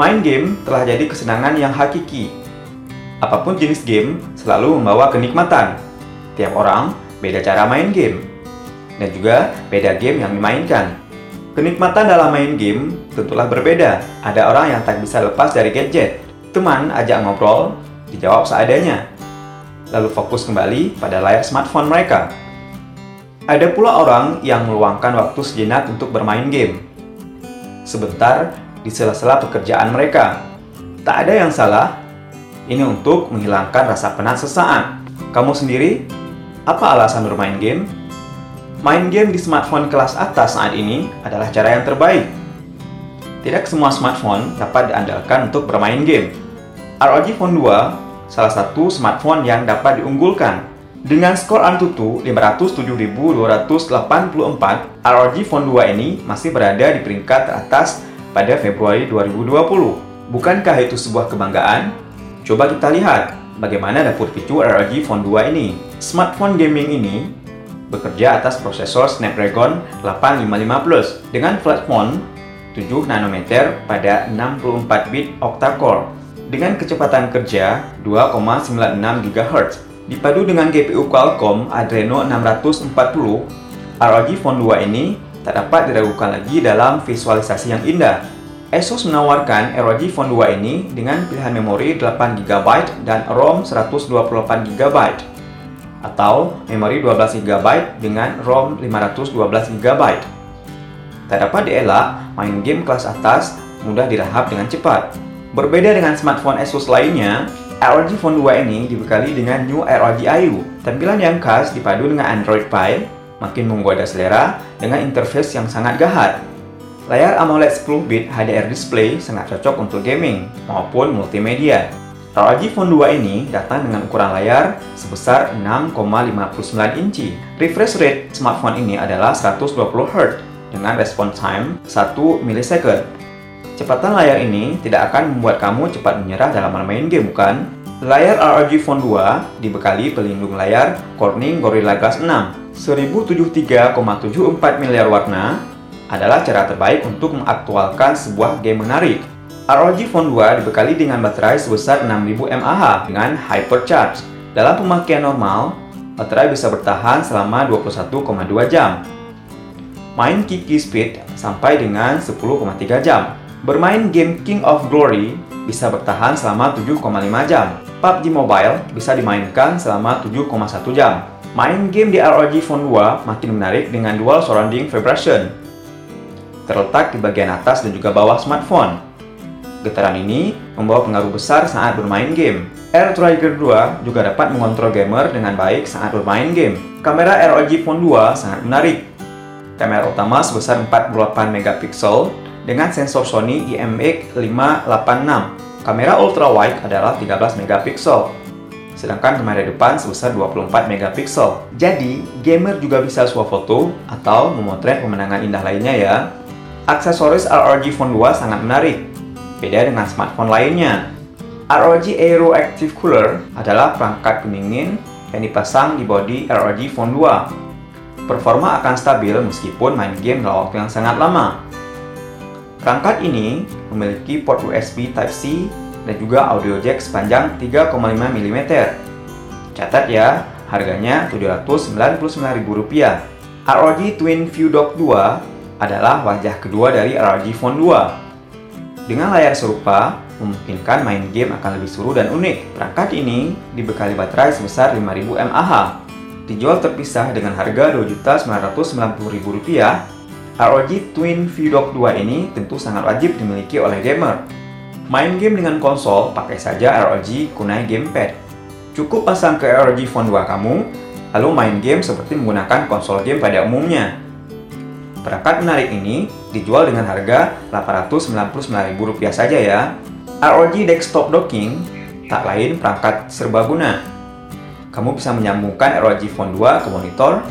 Main game telah jadi kesenangan yang hakiki. Apa pun jenis game selalu membawa kenikmatan. Tiap orang beda cara main game. Dan juga beda game yang dimainkan. Kenikmatan dalam main game tentulah berbeda. Ada orang yang tak bisa lepas dari gadget. Teman ajak ngobrol, dijawab seadanya. Lalu fokus kembali pada layar smartphone mereka. Ada pula orang yang meluangkan waktu sejenak untuk bermain game. Sebentar di sela-sela pekerjaan mereka. Tak ada yang salah. Ini untuk menghilangkan rasa penat sesaat. Kamu sendiri, apa alasan bermain game? Main game di smartphone kelas atas saat ini adalah cara yang terbaik. Tidak semua smartphone dapat diandalkan untuk bermain game. ROG Phone 2 salah satu smartphone yang dapat diunggulkan. Dengan skor Antutu 507.284, ROG Phone 2 ini masih berada di peringkat teratas pada Februari 2020. Bukankah itu sebuah kebanggaan? Coba kita lihat bagaimana dapur picu ROG Phone 2 ini. Smartphone gaming ini bekerja atas prosesor Snapdragon 855 Plus dengan platform 7 nanometer pada 64 bit octa-core dengan kecepatan kerja 2,96 GHz dipadu dengan GPU Qualcomm Adreno 640 ROG Phone 2 ini tak dapat diragukan lagi dalam visualisasi yang indah. Asus menawarkan ROG Phone 2 ini dengan pilihan memori 8GB dan ROM 128GB atau memori 12GB dengan ROM 512GB. Tak dapat dielak, main game kelas atas mudah dirahap dengan cepat. Berbeda dengan smartphone Asus lainnya, ROG Phone 2 ini dibekali dengan New ROG Ayu. Tampilan yang khas dipadu dengan Android Pie, makin menggoda selera dengan interface yang sangat gahat. Layar AMOLED 10-bit HDR display sangat cocok untuk gaming maupun multimedia. ROG Phone 2 ini datang dengan ukuran layar sebesar 6,59 inci. Refresh rate smartphone ini adalah 120 Hz dengan response time 1 millisecond. Kecepatan layar ini tidak akan membuat kamu cepat menyerah dalam bermain game, bukan? Layar ROG Phone 2 dibekali pelindung layar Corning Gorilla Glass 6. 1073,74 miliar warna adalah cara terbaik untuk mengaktualkan sebuah game menarik. ROG Phone 2 dibekali dengan baterai sebesar 6000 mAh dengan hypercharge. Dalam pemakaian normal, baterai bisa bertahan selama 21,2 jam. Main Kiki Speed sampai dengan 10,3 jam. Bermain game King of Glory bisa bertahan selama 7,5 jam. PUBG Mobile bisa dimainkan selama 7,1 jam. Main game di ROG Phone 2 makin menarik dengan dual surrounding vibration. Terletak di bagian atas dan juga bawah smartphone Getaran ini membawa pengaruh besar saat bermain game. Air Trigger 2 juga dapat mengontrol gamer dengan baik saat bermain game. Kamera ROG Phone 2 sangat menarik. Kamera utama sebesar 48 megapiksel dengan sensor Sony IMX586. Kamera ultra wide adalah 13 megapiksel. Sedangkan kamera depan sebesar 24 megapiksel. Jadi, gamer juga bisa swafoto atau memotret pemandangan indah lainnya ya. Aksesoris ROG Phone 2 sangat menarik Beda dengan smartphone lainnya. ROG Aero Active Cooler adalah perangkat pendingin yang dipasang di bodi ROG Phone 2. Performa akan stabil meskipun main game dalam waktu yang sangat lama. Perangkat ini memiliki port USB Type-C dan juga audio jack sepanjang 3,5 mm. Catat ya, harganya Rp799.000. ROG Twin View Dock 2 adalah wajah kedua dari ROG Phone 2. Dengan layar serupa, memungkinkan main game akan lebih seru dan unik. Perangkat ini dibekali baterai sebesar 5000 mAh. Dijual terpisah dengan harga Rp2.990.000. ROG Twin VDock 2 ini tentu sangat wajib dimiliki oleh gamer. Main game dengan konsol, pakai saja ROG Kunai Gamepad. Cukup pasang ke ROG Phone 2 kamu, lalu main game seperti menggunakan konsol game pada umumnya. Perangkat menarik ini dijual dengan harga Rp899.000 saja ya. ROG Desktop Docking tak lain perangkat serbaguna. Kamu bisa menyambungkan ROG Phone 2 ke monitor,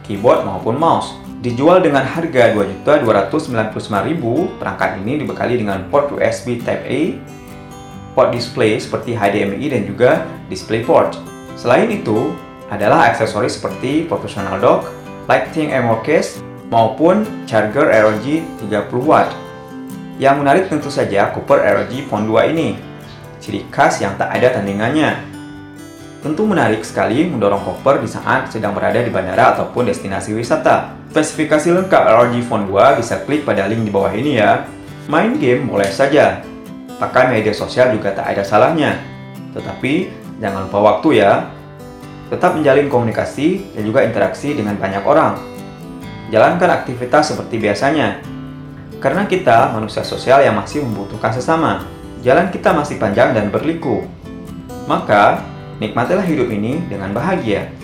keyboard maupun mouse. Dijual dengan harga Rp2.299.000, perangkat ini dibekali dengan port USB Type-A, port display seperti HDMI dan juga DisplayPort. Selain itu, adalah aksesoris seperti professional dock, lighting ammo case, maupun charger ROG 30 watt. Yang menarik tentu saja Cooper ROG Phone 2 ini. Ciri khas yang tak ada tandingannya. Tentu menarik sekali mendorong koper di saat sedang berada di bandara ataupun destinasi wisata. Spesifikasi lengkap ROG Phone 2 bisa klik pada link di bawah ini ya. Main game boleh saja. Pakai media sosial juga tak ada salahnya. Tetapi jangan lupa waktu ya. Tetap menjalin komunikasi dan juga interaksi dengan banyak orang. Jalankan aktivitas seperti biasanya. Karena kita manusia sosial yang masih membutuhkan sesama. Jalan kita masih panjang dan berliku. Maka, nikmatilah hidup ini dengan bahagia.